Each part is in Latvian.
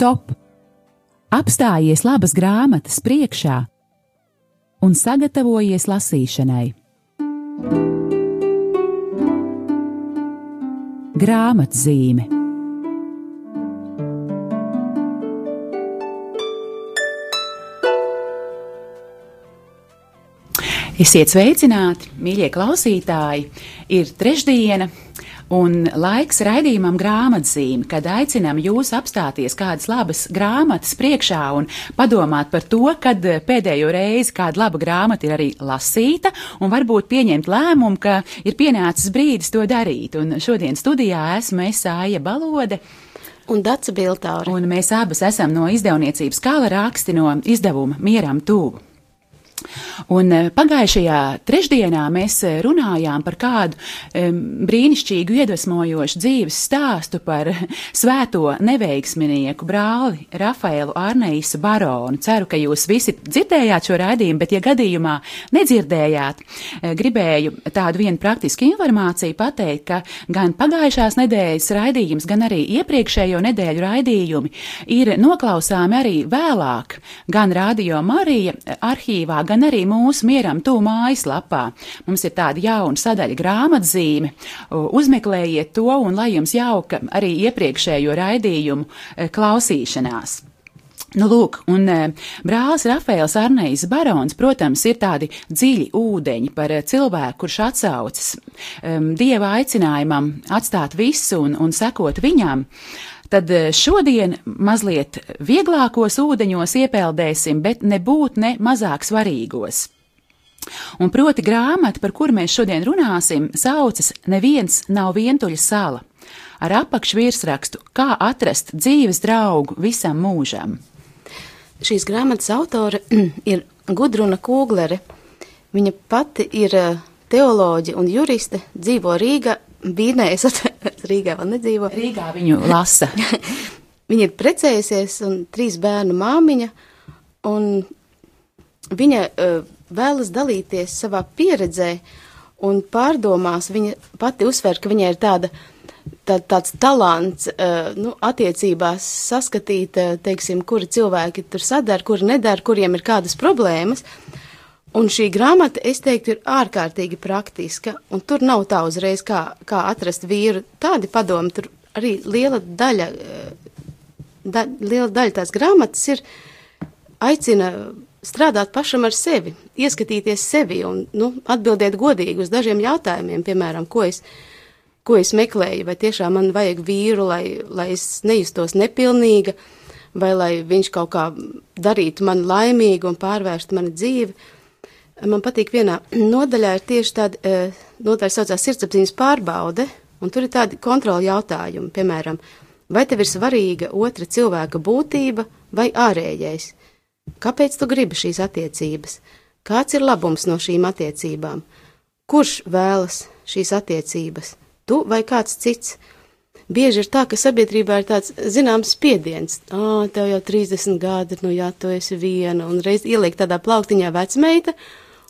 Stop! Apstājies labas grāmatas priekšā un sagatavojies lasīšanai. Grāmatzīme Esiet sveicināti, mīļie klausītāji! Ir trešdiena, Un laiks raidījumam grāmatzīme, kad aicinām jūs apstāties kādas labas grāmatas priekšā un padomāt par to, kad pēdējo reizi kāda laba grāmata ir arī lasīta, un varbūt pieņemt lēmumu, ka ir pienācis brīdis to darīt. Un šodien studijā esmu es Sāja Balode. Un Dāca Biltaure. Un mēs abas esam no izdevniecības Kala raksti no izdevuma Mieram Tūvu. Un eh, pagājušajā trešdienā mēs eh, runājām par kādu um, brīnišķīgu, iedvesmojošu dzīves stāstu par svēto neveiksminieku brāli Rafaelu Arneisu Baronu. Ceru, ka jūs visi dzirdējāt šo raidījumu, bet, ja gadījumā nedzirdējāt, eh, gribēju tādu vienu praktisku informāciju pateikt, ka gan pagājušās nedēļas raidījums, gan arī iepriekšējo nedēļu raidījumi ir noklausāmi arī vēlāk, gan Radio Marija arhīvā, gan arī mūsu mieram tū mājaslapā. Mums ir tāda jauna sadaļa grāmatzīme. Uzmeklējiet to un lai jums jauka arī iepriekšējo raidījumu e, klausīšanās. Nu, lūk, un e, brālis Rafaels Arnējs Barons, protams, ir tādi dziļi ūdeņi par e, cilvēku, kurš atsaucas um, dieva aicinājumam atstāt visu un, un sekot viņam. Uh, tad eh, šodien mazliet vieglākos ūdeņos iepeldēsim, bet nebūt ne mazāk svarīgos. Un proti grāmata, par kuru mēs šodien runāsim, saucas Neviens nav vientuļa sala, ar apakšvirsrakstu Kā atrast dzīves draugu visam mūžam. Šīs grāmatas autore ir Gudruna Kūglere. Viņa pati ir eh, teoloģe un juriste, dzīvo Rīga, Bīnē, es Rīgā vēl nedzīvo. Rīgā viņu lasa. viņa ir precējusies un trīs bērnu māmiņa, un viņa uh, vēlas dalīties savā pieredzē un pārdomās. Viņa pati uzsver, ka viņai ir tāda, tā, tāds talants, uh, nu, attiecībās saskatīt, uh, teiksim, kuri cilvēki tur sadara, kuri nedara, kuriem ir kādas problēmas. Uh, Un šī grāmata, es teiktu, ir ārkārtīgi praktiska, un tur nav tā uzreiz, kā, kā atrast vīru. Tādi padomi, tur arī liela daļa, eh, da, liela daļa tās grāmatas ir aicina strādāt pašam ar sevi, ieskatīties sevi un nu, atbildēt godīgi uz dažiem jautājumiem, piemēram, ko es, ko es meklēju, vai tiešām man vajag vīru, lai, lai es nejustos nepilnīga, vai lai viņš kaut kā darītu mani laimīgu un pārvērstu mani dzīvi man patīk vienā nodaļā ir tieši tāda e, nodaļa saucās sirdsapziņas pārbaude, un tur ir tādi kontroli jautājumi, piemēram, vai tev ir svarīga otra cilvēka būtība vai ārējais? Kāpēc tu gribi šīs attiecības? Kāds ir labums no šīm attiecībām? Kurš vēlas šīs attiecības? Tu vai kāds cits? Bieži ir tā, ka sabiedrībā ir tāds zināms spiediens. Ā, tev jau 30 gadi, nu jā, tu esi viena, un reiz ieliek tādā plauktiņā vecmeita,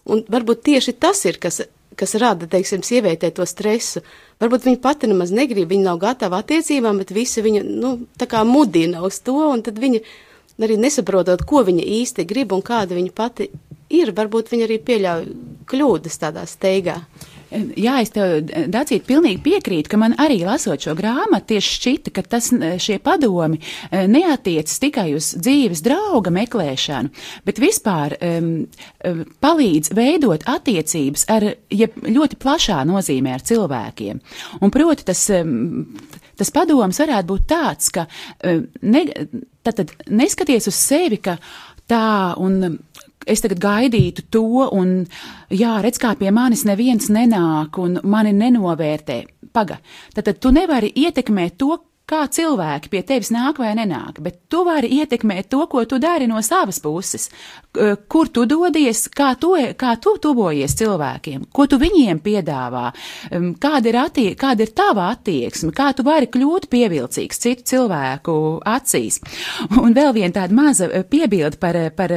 Un varbūt tieši tas ir, kas, kas rada, teiksim, sievietē to stresu. Varbūt viņa pati nemaz negrib, viņa nav gatava attiecībām, bet visi viņu, nu, tā kā mudina uz to, un tad viņa arī nesaprotot, ko viņa īsti grib un kāda viņa pati ir, varbūt viņa arī pieļauj kļūdas tādā steigā. Jā, es tev, Dacīt, pilnīgi piekrītu, ka man arī lasot šo grāmatu tieši šķita, ka tas, šie padomi e, neatiecas tikai uz dzīves drauga meklēšanu, bet vispār um, palīdz veidot attiecības ar, ja ļoti plašā nozīmē ar cilvēkiem. Un proti tas, um, tas padoms varētu būt tāds, ka um, ne, tad, tad neskaties uz sevi, ka tā un es tagad gaidītu to, un jā, redz, kā pie manis neviens nenāk un mani nenovērtē. Paga, tad, tad tu nevari ietekmēt to, kā cilvēki pie tevis nāk vai nenāk, bet tu vari ietekmēt to, ko tu dari no savas puses, kur tu dodies, kā tu, kā tu tuvojies cilvēkiem, ko tu viņiem piedāvā, kāda ir, attie, kāda ir tava attieksme, kā tu vari kļūt pievilcīgs citu cilvēku acīs. Un vēl viena tāda maza piebilda par, par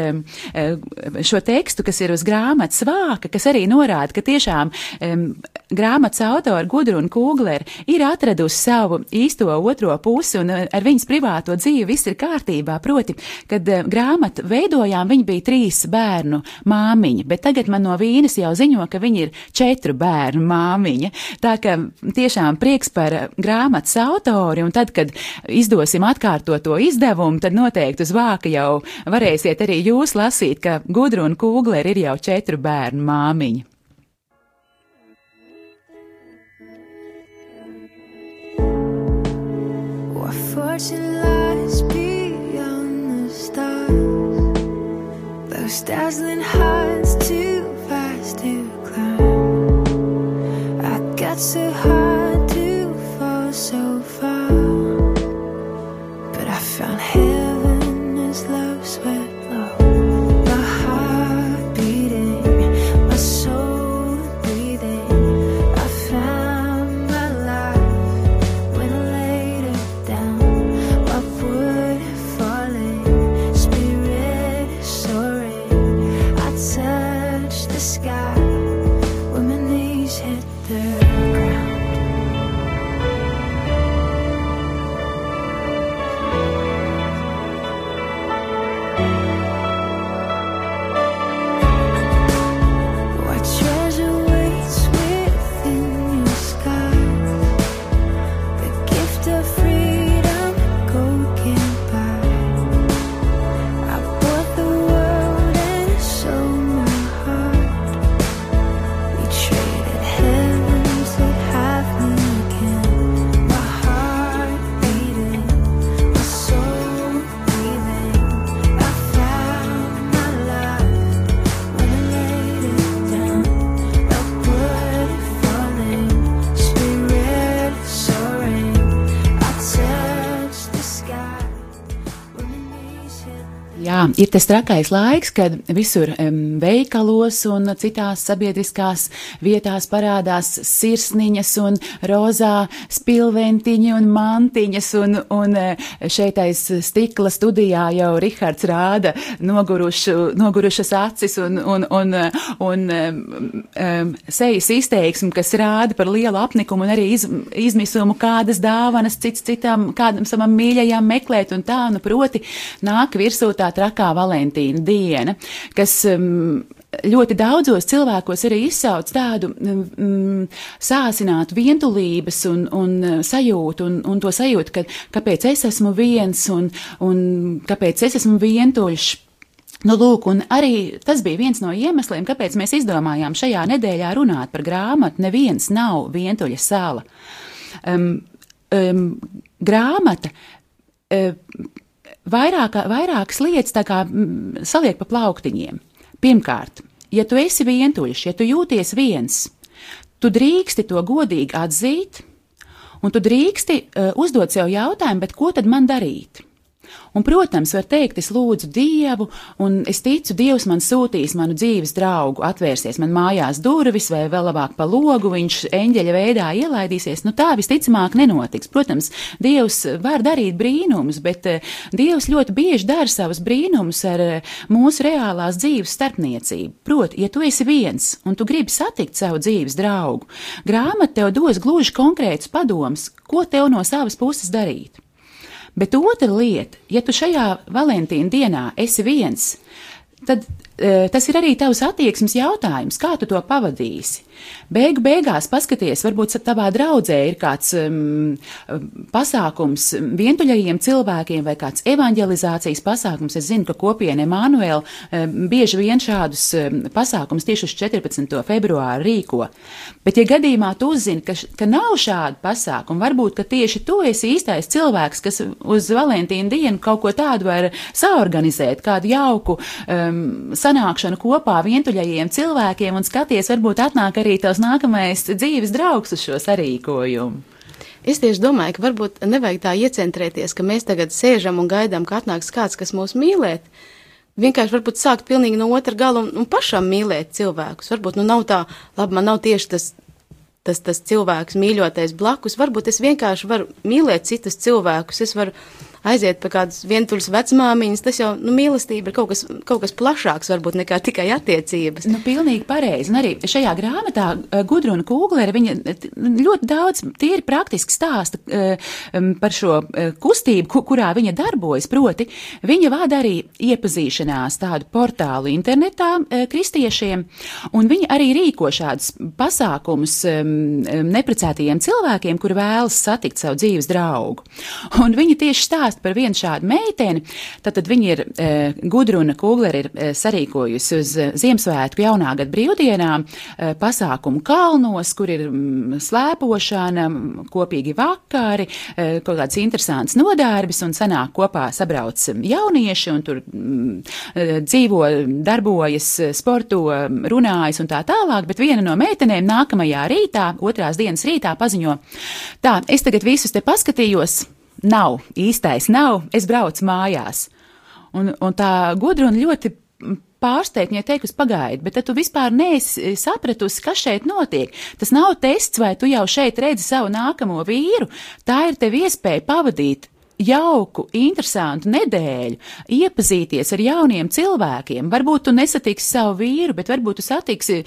šo tekstu, kas ir uz grāmatas vāka, kas arī norāda, ka tiešām um, grāmatas autori Gudruna Kūgler ir atradusi savu īsto otru otro pusi, un ar viņas privāto dzīvi viss ir kārtībā. Proti, kad grāmatu veidojām, viņa bija trīs bērnu māmiņa, bet tagad man no vīnas jau ziņo, ka viņa ir četru bērnu māmiņa. Tā ka tiešām prieks par grāmatas autori, un tad, kad izdosim atkārtot to izdevumu, tad noteikti uz vāka jau varēsiet arī jūs lasīt, ka Gudruna Kūgler ir jau četru bērnu māmiņa. Fortune lies beyond the stars? Those dazzling heights too fast to climb. I got so ir tas trakais laiks, kad visur um, veikalos un citās sabiedriskās vietās parādās sirsniņas un rozā spilventiņi un mantiņas, un, un eh, šeit aiz stikla studijā jau Rihards rāda nogurušu, nogurušas acis un, un, un, un um, um, sejas izteiksmi, kas rāda par lielu apnikumu un arī iz, izmisumu, kādas dāvanas cits citam, kādam savam mīļajam meklēt, un tā, nu, proti, nāk virsū tā trakā Valentīna diena, kas um, ļoti daudzos cilvēkos arī izsauc tādu mm, sāsinātu vientulības un, un uh, sajūtu, un, un to sajūtu, ka kāpēc es esmu viens un, un kāpēc es esmu vientuļš. Nu, lūk, un arī tas bija viens no iemesliem, kāpēc mēs izdomājām šajā nedēļā runāt par grāmatu Neviens nav vientuļa sala. Um, um, grāmata um, vairāk, vairākas lietas kā mm, saliek pa plauktiņiem. Pirmkārt, ja tu esi vientuļš, ja tu jūties viens, tu drīksti to godīgi atzīt, un tu drīksti uh, uzdot sev jautājumu, bet ko tad man darīt? Un, protams, var teikt, es lūdzu Dievu, un es ticu, Dievs man sūtīs manu dzīves draugu, atvērsies man mājās durvis, vai vēl labāk pa logu, viņš eņģeļa veidā ielaidīsies. Nu, tā visticamāk nenotiks. Protams, Dievs var darīt brīnumus, bet uh, Dievs ļoti bieži dara savus brīnumus ar uh, mūsu reālās dzīves starpniecību. Proti, ja tu esi viens un tu gribi satikt savu dzīves draugu, grāmata tev dos gluži konkrētus padomus, ko tev no savas puses darīt. Bet otra lieta, ja tu šajā Valentīna dienā esi viens, tad tas ir arī tavs attieksmes jautājums, kā tu to pavadīsi. Beigu beigās paskaties, varbūt tavā draudzē ir kāds um, pasākums vientuļajiem cilvēkiem vai kāds evanģelizācijas pasākums. Es zinu, ka kopiena Emanuēla um, bieži vien šādus um, pasākums tieši uz 14. februāru rīko. Bet, ja gadījumā tu uzzini, ka, ka nav šādu pasākumu, varbūt, ka tieši tu esi īstais cilvēks, kas uz Valentīna dienu kaut ko tādu var saorganizēt, kādu jauku um, sanākšanu kopā vientuļajiem cilvēkiem un skaties, varbūt atnāk arī tavs nākamais dzīves draugs uz šo sarīkojumu. Es tieši domāju, ka varbūt nevajag tā iecentrēties, ka mēs tagad sēžam un gaidām, ka atnāks kāds, kas mūs mīlēt. Vienkārši varbūt sākt pilnīgi no otra gala un, un pašam mīlēt cilvēkus. Varbūt nu nav tā, labi, man nav tieši tas, tas, tas cilvēks mīļotais blakus. Varbūt es vienkārši varu mīlēt citus cilvēkus. Es varu aiziet pie kādas vientuļas vecmāmiņas, tas jau, nu, mīlestība ir kaut kas, kaut kas plašāks varbūt nekā tikai attiecības. Nu, pilnīgi pareizi. Un arī šajā grāmatā eh, Gudruna Kūglera, viņa eh, ļoti daudz tīri praktiski stāsta eh, par šo kustību, ku- kurā viņa darbojas. Proti, viņa vada arī iepazīšanās tādu portālu internetā kristiešiem, un viņa arī rīko šādus pasākumus um, um, neprecētajiem cilvēkiem, kuri vēlas satikt savu dzīves draugu. Un viņa tieši stāsta par vienu šādu meiteni. Tad, tad viņa ir eh, Gudruna Kūglera ir eh, sarīkojusi uz eh, Ziemassvētku jaunā gada brīvdienām eh, pasākumu kalnos, kur ir mm, slēpošana, kopīgi vakari, eh, kaut kāds interesants nodarbis un sanāk kopā sabrauc jaunieši un tur mm, eh, dzīvo, darbojas, sporto, runājas un tā tālāk, bet viena no meitenēm nākamajā rītā, otrās dienas rītā paziņo, tā, es tagad visus te paskatījos, nav, īstais nav, es braucu mājās. Un, un tā gudruna ļoti pārsteigt, ja teikusi pagaidi, bet tu vispār neesi sapratusi, kas šeit notiek. Tas nav tests, vai tu jau šeit redzi savu nākamo vīru. Tā ir tev iespēja pavadīt jauku, interesantu nedēļu, iepazīties ar jauniem cilvēkiem. Varbūt tu nesatiksi savu vīru, bet varbūt tu satiksi,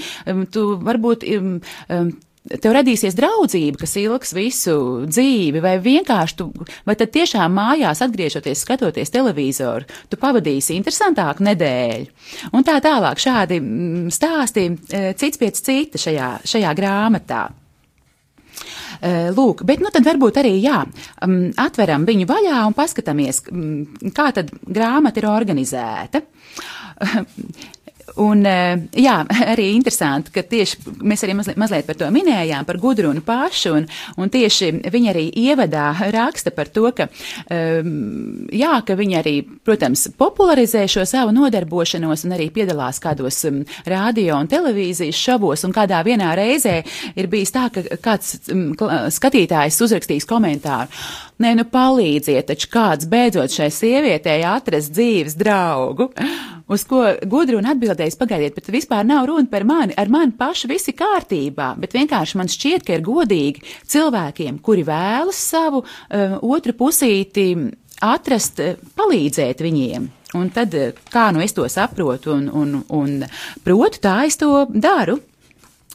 tu varbūt. Um, Tev radīsies draudzība, kas ilgs visu dzīvi, vai vienkārši tu, vai tad tiešām mājās atgriežoties, skatoties televizoru, tu pavadīsi interesantāku nedēļu. Un tā tālāk šādi mm, stāsti eh, cits pēc cita šajā, šajā grāmatā. Eh, Lūk, bet nu tad varbūt arī jā, mm, atveram viņu vaļā un paskatāmies, mm, kā tad grāmata ir organizēta. Un, eh, jā, arī interesanti, ka tieši mēs arī mazliet, mazliet par to minējām, par gudrunu pašu, un, un tieši viņa arī ievadā raksta par to, ka, um, jā, ka viņa arī, protams, popularizē šo savu nodarbošanos un arī piedalās kādos um, radio un televīzijas šovos, un kādā vienā reizē ir bijis tā, ka kāds um, skatītājs uzrakstījis komentāru. Nē, nu palīdziet, taču kāds beidzot šai sievietei atrast dzīves draugu. Uz ko Gudruna atbildējis, pagaidiet, bet vispār nav runa par mani, ar mani pašu visi kārtībā, bet vienkārši man šķiet, ka ir godīgi cilvēkiem, kuri vēlas savu uh, otru pusīti atrast, uh, palīdzēt viņiem. Un tad, uh, kā nu es to saprotu un, un, un protu, tā es to daru.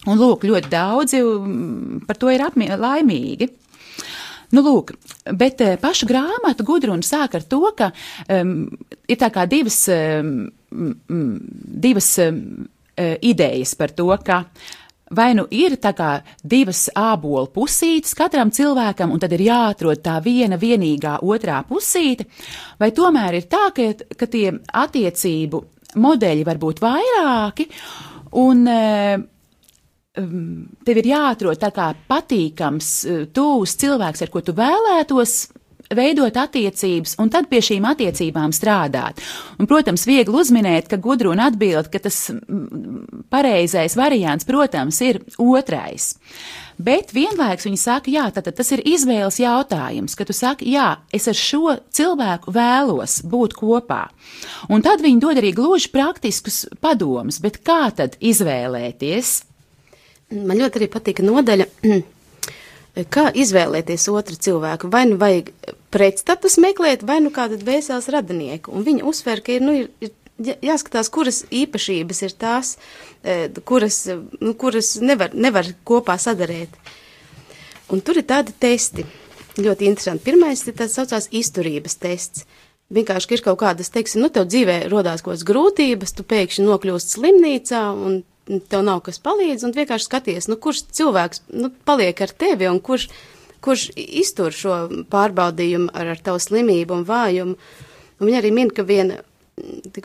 Un lūk, ļoti daudzi mm, par to ir laimīgi. Nu, lūk, bet eh, pašu grāmatu Gudruna sāk ar to, ka um, ir tā kā divas, um, divas um, idejas par to, ka vai nu ir tā kā divas ābolu pusītes katram cilvēkam, un tad ir jāatrod tā viena vienīgā otrā pusīte, vai tomēr ir tā, ka, ka tie attiecību modeļi var būt vairāki, un eh, um, tev ir jāatrod tā kā patīkams, uh, tūs cilvēks, ar ko tu vēlētos veidot attiecības, un tad pie šīm attiecībām strādāt. Un, protams, viegli uzminēt, ka gudruna atbild, ka tas pareizais variants, protams, ir otrais. Bet vienlaikus viņi saka, jā, tātad tas ir izvēles jautājums, ka tu saki, jā, es ar šo cilvēku vēlos būt kopā. Un tad viņi dod arī gluži praktiskus padomus, bet kā tad izvēlēties? Man ļoti arī patīk nodaļa, kā izvēlēties otru cilvēku. Vai nu vajag pretstatus meklēt, vai nu kādu dvēseles radinieku. Un viņa uzsver, ka ir, nu, ir, ir jā- jāskatās, kuras īpašības ir tās, eh, kuras, nu, kuras nevar, nevar kopā sadarēt. Un tur ir tādi testi. Ļoti interesanti. Pirmais ir tāds saucās izturības tests. Vienkārši ir kaut kādas, teiksim, nu, tev dzīvē rodās kaut kādas grūtības, tu pēkšņi nokļūst slimnīcā un tev nav kas palīdz, un vienkārši skaties, nu, kurš cilvēks, nu, paliek ar tevi un kurš, kurš iztur šo pārbaudījumu ar, ar tavu slimību un vājumu. Un viņa arī min, ka viena,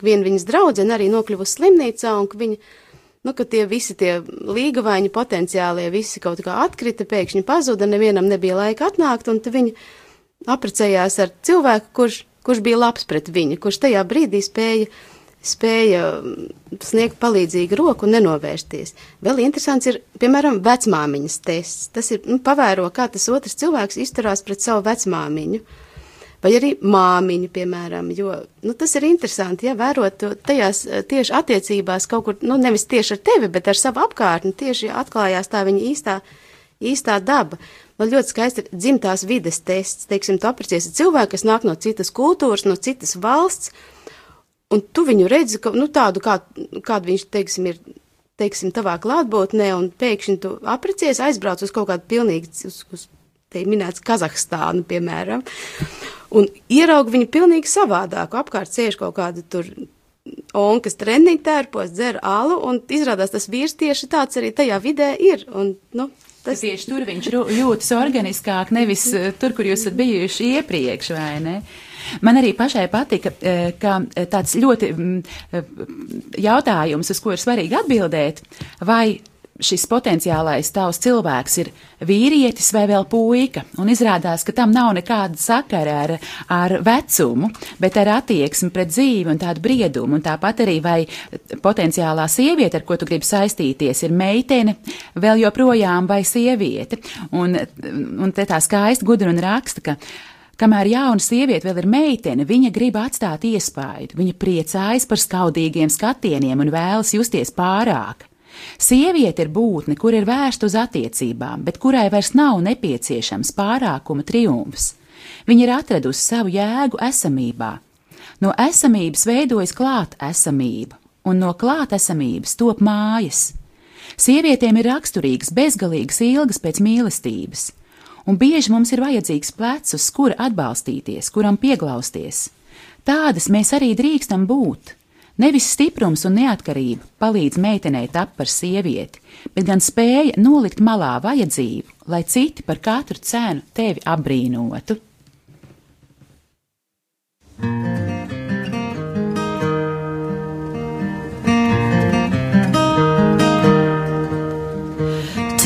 viena viņas draudzene arī nokļuvusi slimnīcā un ka viņa, nu, ka tie visi tie līgavaiņi potenciālie visi kaut kā atkrita, pēkšņi pazuda, nevienam nebija laika atnākt, un viņa apprecējās ar cilvēku, kurš, kurš bija labs pret viņu, kurš tajā brīdī spēja, spēja mm, sniegt palīdzīgu roku un nenovērsties. Vēl interesants ir, piemēram, vecmāmiņas tests. Tas ir, nu, pavēro, kā tas otrs cilvēks izturās pret savu vecmāmiņu. Vai arī māmiņu, piemēram, jo nu, tas ir interesanti, ja vērot to tajās eh, tieši attiecībās kaut kur, nu, nevis tieši ar tevi, bet ar savu apkārtni, tieši atklājās tā viņa īstā, īstā daba. vēl ļoti skaisti ir dzimtās vides tests. Teiksim, tu aprecies ar cilvēku, kas nāk no citas kultūras, no citas valsts, un tu viņu redzi, ka, nu, tādu, kā, kādu viņš, teiksim, ir, teiksim, tavā klātbūtnē, un pēkšņi tu aprecies, aizbrauc uz kaut kādu pilnīgi, uz, uz te minēts Kazahstānu, piemēram, un ierauga viņu pilnīgi savādāku. Apkārt sēž kaut kāda tur onkas treniņa tērpos, dzer alu, un izrādās tas vīrs tieši tāds arī tajā vidē ir. Un, nu, Tas... Tieši tur viņš jūtas organiskāk, nevis eh, tur, kur jūs esat bijuši iepriekš, vai ne? Man arī pašai patika, eh, ka eh, tāds ļoti mm, eh, jautājums, uz ko ir svarīgi atbildēt, vai šis potenciālais tavs cilvēks ir vīrietis vai vēl puika, un izrādās, ka tam nav nekāda sakara ar, ar vecumu, bet ar attieksmi pret dzīvi un tādu briedumu, un tāpat arī vai potenciālā sieviete, ar ko tu gribi saistīties, ir meitene, vēl joprojām vai sieviete, un, un te tā skaisti gudri un raksta, ka Kamēr jauna sieviete vēl ir meitene, viņa grib atstāt iespaidu, viņa priecājas par skaudīgiem skatieniem un vēlas justies pārāk. Sieviete ir būtne, kur ir vērsta uz attiecībām, bet kurai vairs nav nepieciešams pārākuma triumfs. Viņa ir atradusi savu jēgu esamībā. No esamības veidojas klāt esamība, un no klāt esamības top mājas. Sievietēm ir raksturīgas bezgalīgas ilgas pēc mīlestības, un bieži mums ir vajadzīgs plecs, uz kura atbalstīties, kuram pieglausties. Tādas mēs arī drīkstam būt. Nevis stiprums un neatkarība palīdz meitenei tapt par sievieti, bet gan spēja nolikt malā vajadzību, lai citi par katru cenu tevi apbrīnotu.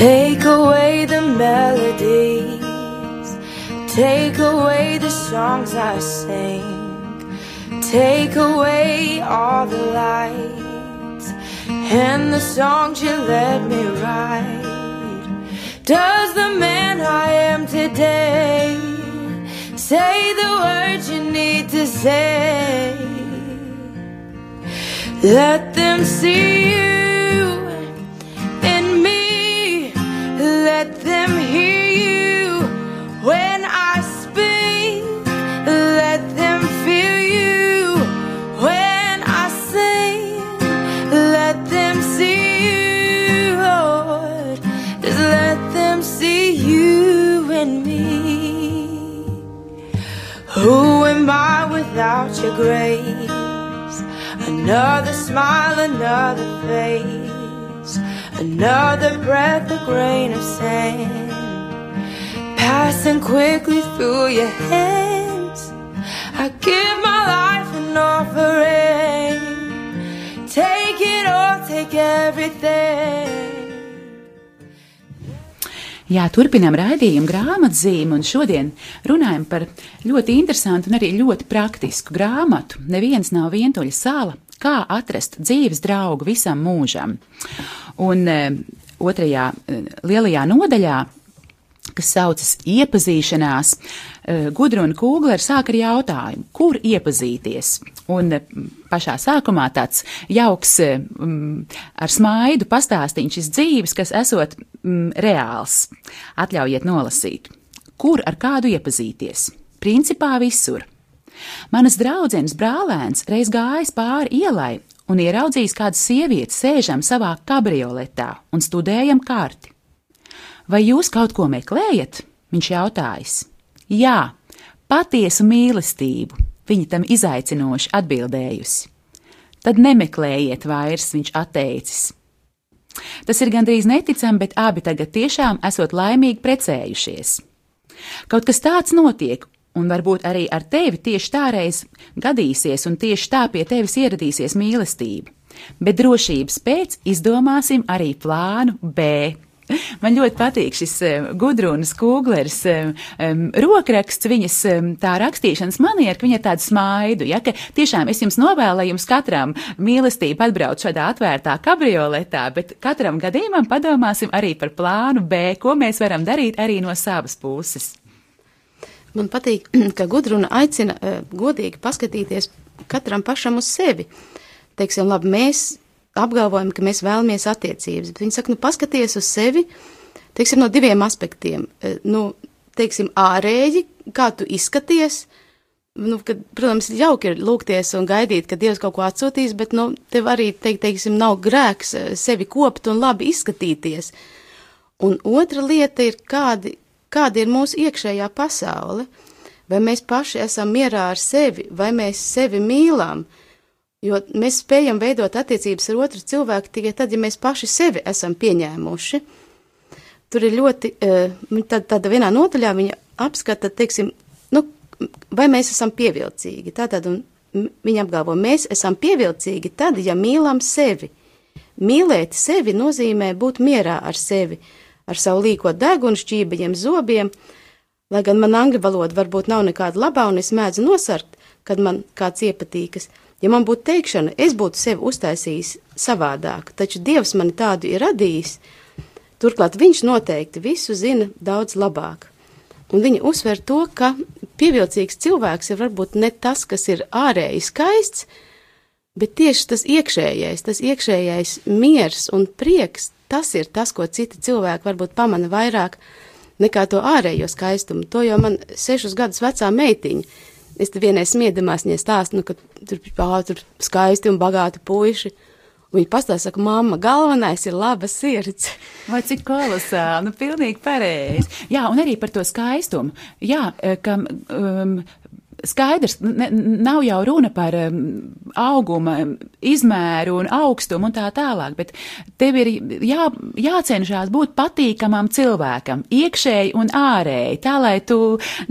Take away take away the songs I sing, take away all the lights and the songs you let me write. Does the man I am today say the words you need to say? Let them see you Who am I without your grace? Another smile, another face, another breath, a grain of sand, passing quickly through your hands. I give my life an offering. Take it all, take everything. Jā, turpinām raidījumu grāmatzīmi, un šodien runājam par ļoti interesantu un arī ļoti praktisku grāmatu. Neviens nav vientuļa sāla, kā atrast dzīves draugu visam mūžam. Un e, otrajā e, lielajā nodaļā, kas saucas iepazīšanās, e, Gudruna Kūgler sāk ar jautājumu, kur iepazīties. Un e, pašā sākumā tāds jauks e, mm, ar smaidu pastāstīņš dzīves, kas esot mm, reāls. Atļaujiet nolasīt. Kur ar kādu iepazīties? Principā visur. Manas draudzenes brālēns reiz gājis pāri ielai un ieraudzījis kādu sievieti sēžam savā kabrioletā un studējam karti. Vai jūs kaut ko meklējat? Viņš jautājis. Jā, patiesu mīlestību, viņa tam izaicinoši atbildējusi. Tad nemeklējiet vairs, viņš atteicis. Tas ir gandrīz neticami, bet abi tagad tiešām esot laimīgi precējušies. Kaut kas tāds notiek, un varbūt arī ar tevi tieši tāreiz gadīsies, un tieši tā pie tevis ieradīsies mīlestība. Bet drošības pēc izdomāsim arī plānu B. Man ļoti patīk šis um, gudrunas kūglers um, rokraksts, viņas um, tā rakstīšanas maniera, ka viņa ir tāda smaidu, ja, ka tiešām es jums novēlu, lai jums katram mīlestība atbrauc šādā atvērtā kabrioletā, bet katram gadījumam padomāsim arī par plānu B, ko mēs varam darīt arī no savas puses. Man patīk, ka gudruna aicina uh, godīgi paskatīties katram pašam uz sevi. Teiksim, labi, mēs apgalvojam, ka mēs vēlamies attiecības, bet viņi saka, nu paskaties uz sevi, teiksim, no diviem aspektiem. E, Nu, teiksim, ārēji, kā tu izskaties, nu, kad, protams, jauki ir lūgties un gaidīt, ka Dievs kaut ko atsūtīs, bet, nu, tev arī, teikt, teiksim, nav grēks e, sevi kopt un labi izskatīties. Un otra lieta ir, kādi, kāda ir mūsu iekšējā pasaule. Vai mēs paši esam mierā ar sevi, vai mēs sevi mīlam, jo mēs spējam veidot attiecības ar otru cilvēku tikai tad, ja mēs paši sevi esam pieņēmuši. Tur ir ļoti, eh, tad, tāda vienā notaļā viņa apskata, teiksim, nu, vai mēs esam pievilcīgi. Tātad, viņa apgalvo, mēs esam pievilcīgi tad, ja mīlam sevi. Mīlēt sevi nozīmē būt mierā ar sevi, ar savu līko degunu, šķībajiem zobiem, lai gan man angļu valoda varbūt nav nekāda labā, un es mēdzu nosarkt, kad man kāds iepatīkas. Ja man būtu teikšana, es būtu sevi uztaisījis savādāk, taču Dievs mani tādu ir radījis, turklāt viņš noteikti visu zina daudz labāk. Un viņa uzsver to, ka pievilcīgs cilvēks ir varbūt ne tas, kas ir ārēji skaists, bet tieši tas iekšējais, tas iekšējais miers un prieks, tas ir tas, ko citi cilvēki varbūt pamana vairāk nekā to ārējo skaistumu. To jau man sešus gadus vecā meitiņa. Es te vienai smiedamās viņai stāstu, nu, ka tur, tur skaisti un bagāti puiši. Viņa pastāsta, saka, mamma, galvenais ir laba sirds. Vai cik kolosāli, nu, pilnīgi pareizi. Jā, un arī par to skaistumu. Jā, eh, ka um, skaidrs, ne, nav jau runa par um, auguma izmēru un augstumu un tā tālāk, bet tev ir jā, jācenšas būt patīkamam cilvēkam, iekšēji un ārēji, tā lai tu,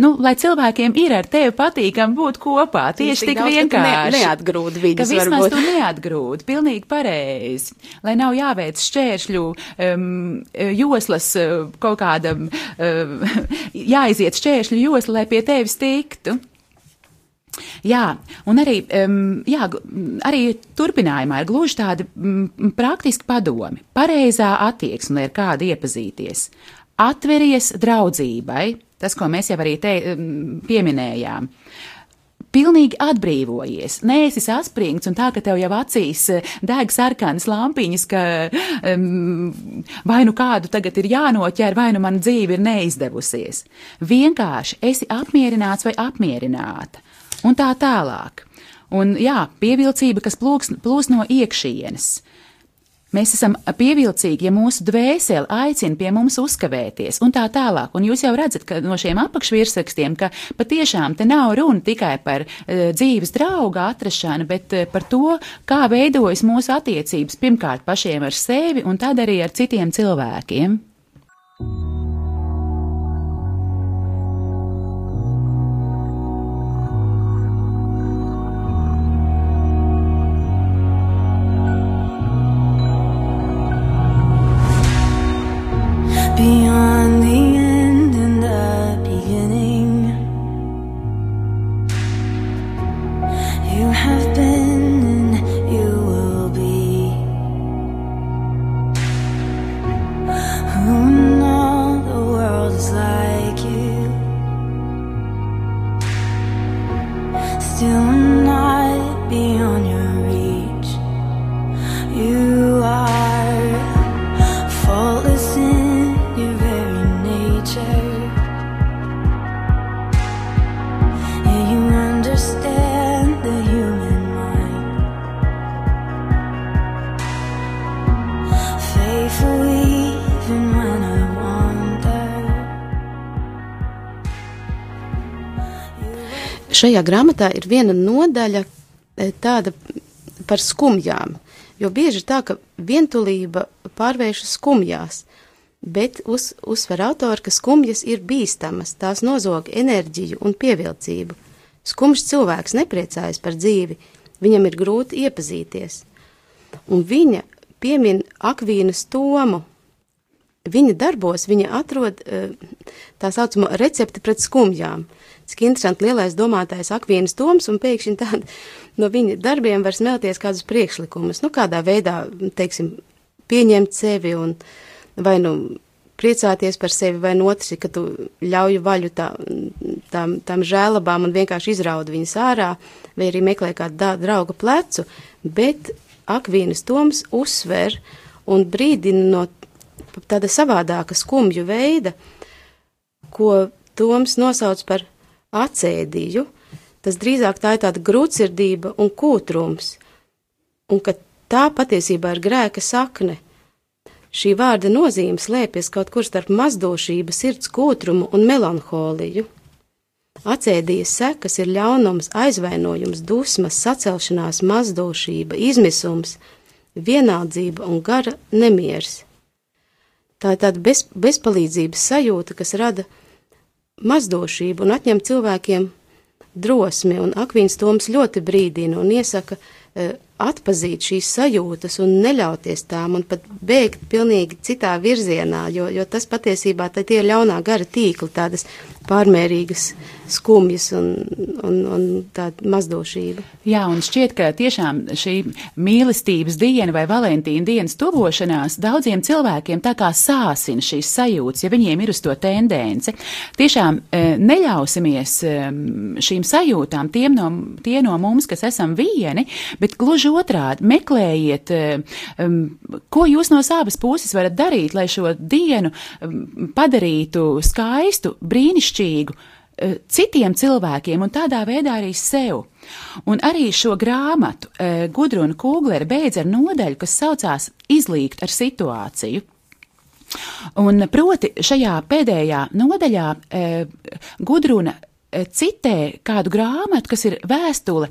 nu, lai cilvēkiem ir ar tevi patīkam būt kopā, tieši tik tu ne- vienkārši. neatgrūdi Ka viņus vismaz varbūt. tu neatgrūdi, pilnīgi pareizi, lai nav jāveic šķēršļu um, joslas uh, kaut kādam, uh, jāiziet šķēršļu josla, lai pie tevis tiktu. Jā, un arī, um, jā, arī turpinājumā ir gluži tādi mm, praktiski padomi. Pareizā attieksme, lai ar kādu iepazīties. Atveries draudzībai, tas, ko mēs jau arī te um, pieminējām. Pilnīgi atbrīvojies. Nē, esi saspringts un tā, ka tev jau acīs eh, deg sarkanas lampiņas, ka um, vai nu kādu tagad ir jānoķer, vai nu mana dzīve ir neizdevusies. Vienkārši esi apmierināts vai apmierināta. Un tā tālāk. Un jā, pievilcība, kas plūks, plūs no iekšienes. Mēs esam pievilcīgi, ja mūsu dvēsele aicina pie mums uzkavēties, un tā tālāk. Un jūs jau redzat, ka no šiem apakšvirsrakstiem, ka patiešām te nav runa tikai par uh, dzīves drauga atrašanu, bet uh, par to, kā veidojas mūsu attiecības pirmkārt pašiem ar sevi, un tad arī ar citiem cilvēkiem. Beyond you have Šajā grāmatā ir viena nodaļa e, tāda par skumjām, jo bieži tā, ka vientulība pārvēršas skumjās, bet uz, uzsver autori, ka skumjas ir bīstamas, tās nozog enerģiju un pievilcību. Skumjš cilvēks nepriecājas par dzīvi, viņam ir grūti iepazīties. Un viņa piemin Akvīnas tomu, viņa darbos viņa atrod eh, tā saucamo recepti pret skumjām. Cik interesanti lielais domātājs Akvīnas Toms, un pēkšņi tād, no viņa darbiem var smelties kādus priekšlikumus, nu kādā veidā, teiksim, pieņemt sevi un vai nu priecāties par sevi, vai no otrs, ir, ka tu ļauj vaļu tā, tām, tām žēlabām un vienkārši izraudi viņas ārā, vai arī meklē kādu drauga plecu, bet Akvīnas Toms uzsver un brīdina no tāda savādāka skumju veida, ko Toms nosauc par acēdiju. Tas drīzāk tā ir tāda grūtsirdība un kūtrums, un ka tā patiesībā ir grēka sakne. Šī vārda nozīme slēpjas kaut kur starp mazdošību, sirds kūtrumu un melanholiju. Acēdijas sekas ir ļaunums, aizvainojums, dusmas, sacelšanās, mazdošība, izmisums, vienaldzība un gara nemieris. Tā ir tāda bez, bezpalīdzības sajūta, kas rada mazdošību un atņem cilvēkiem drosmi, un Akvīns Toms ļoti brīdina un iesaka e, atpazīt šīs sajūtas un neļauties tām un pat bēgt pilnīgi citā virzienā, jo, jo tas patiesībā tie ir ļaunā gara tīkli, tādas pārmērīgas skumjas un, un, un tāda mazdošība. Jā, un šķiet, ka tiešām šī mīlestības diena vai Valentīna dienas tuvošanās daudziem cilvēkiem tā kā sāsina šīs sajūtas, ja viņiem ir uz to tendence. Tiešām e, neļausimies e, šīm sajūtām tiem no, tie no mums, kas esam vieni, bet gluži otrādi meklējiet, e, ko jūs no savas puses varat darīt, lai šo dienu padarītu skaistu, brīnišķīgu Eh, citiem cilvēkiem un tādā veidā arī sev. Un arī šo grāmatu eh, Gudruna Kūglera beidz ar nodaļu, kas saucās Izlīgt ar situāciju. Un proti šajā pēdējā nodaļā eh, Gudruna citē kādu grāmatu, kas ir vēstule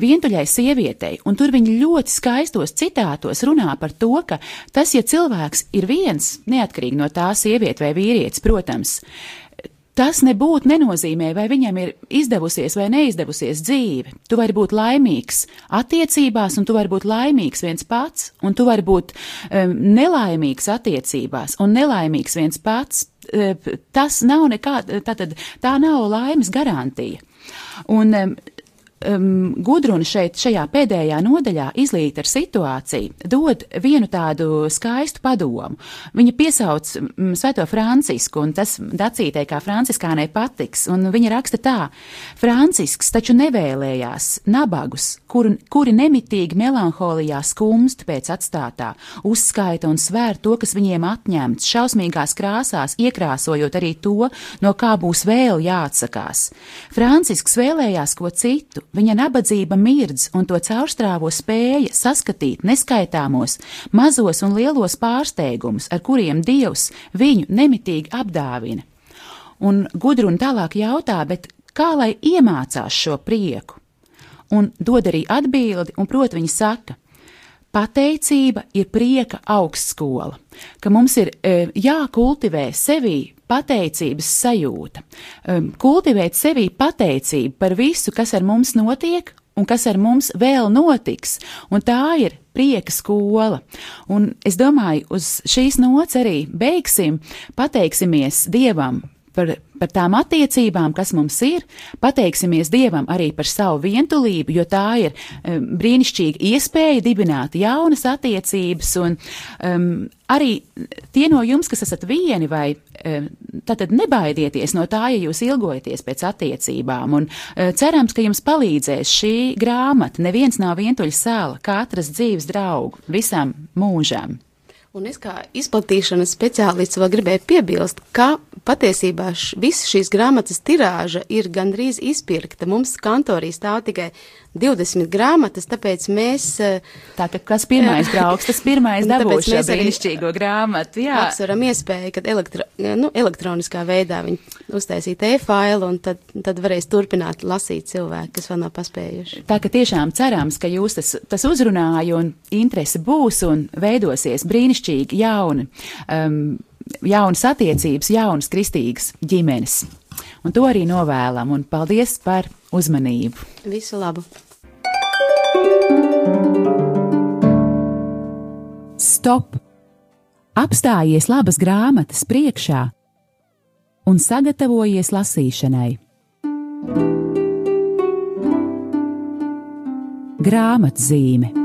vientuļai sievietei, un tur viņa ļoti skaistos citātos runā par to, ka tas, ja cilvēks ir viens, neatkarīgi no tā sieviete vai vīrietis, protams, Tas nebūtu nenozīmē, vai viņam ir izdevusies vai neizdevusies dzīve. Tu vari būt laimīgs attiecībās, un tu vari būt laimīgs viens pats, un tu vari būt um, nelaimīgs attiecībās un nelaimīgs viens pats. Tas nav nekāda, tātad tā nav laimes garantija. Un um, um, Gudruna šeit, šajā pēdējā nodaļā, izlīt ar situāciju, dod vienu tādu skaistu padomu. Viņa piesauc um, Svēto Francisku, un tas dacītē kā franciskānai patiks, un viņa raksta tā: Francisks taču nevēlējās nabagus, kur, kuri nemitīgi melanholijā skumst pēc atstātā, uzskaita un svēr to, kas viņiem atņemts, šausmīgās krāsās, iekrāsojot arī to, no kā būs vēl jāatsakās. Francisks vēlējās ko citu, Viņa nabadzība mirdz un to caurstrāvo spēja saskatīt neskaitāmos, mazos un lielos pārsteigumus, ar kuriem Dievs viņu nemitīgi apdāvina. Un gudrun tālāk jautā, bet kā lai iemācās šo prieku? Un dod arī atbildi, un proti viņa saka, pateicība ir prieka augstskola, ka mums ir e, jākultivē sevī pateicības sajūta, e, kultivēt sevī pateicību par visu, kas ar mums notiek un kas ar mums vēl notiks, un tā ir prieka skola. Un es domāju, uz šīs nots arī beigsim, pateiksimies Dievam par, par tām attiecībām, kas mums ir, pateiksimies Dievam arī par savu vientulību, jo tā ir um, brīnišķīga iespēja dibināt jaunas attiecības, un um, arī tie no jums, kas esat vieni, vai um, tad nebaidieties no tā, ja jūs ilgojaties pēc attiecībām, un uh, cerams, ka jums palīdzēs šī grāmata, neviens nav vientuļa sāla, katras dzīves draugu visam mūžam. Un es kā izplatīšanas speciālists vēl gribēju piebilst, ka patiesībā š, visa šīs grāmatas tirāža ir gandrīz izpirkta. Mums kantorī stāv tikai 20 grāmatas, tāpēc mēs. Eh, Tātad, kas pirmais brauks, tas pirmais dabūs šo brīnišķīgo grāmatu, jā. Apsveram iespēju, kad elektro, nu, elektroniskā veidā viņi uztaisīt e-failu un tad, tad varēs turpināt lasīt cilvēki, kas vēl nav paspējuši. Tā ka tiešām cerams, ka jūs tas, tas uzrunāja un interese būs un veidosies brīnišķīgi jauni. Um, jaunas attiecības, jaunas kristīgas ģimenes. Un to arī novēlam, un paldies par uzmanību. Visu labu! Stop! Apstājies labas grāmatas priekšā un sagatavojies lasīšanai. Grāmatzīme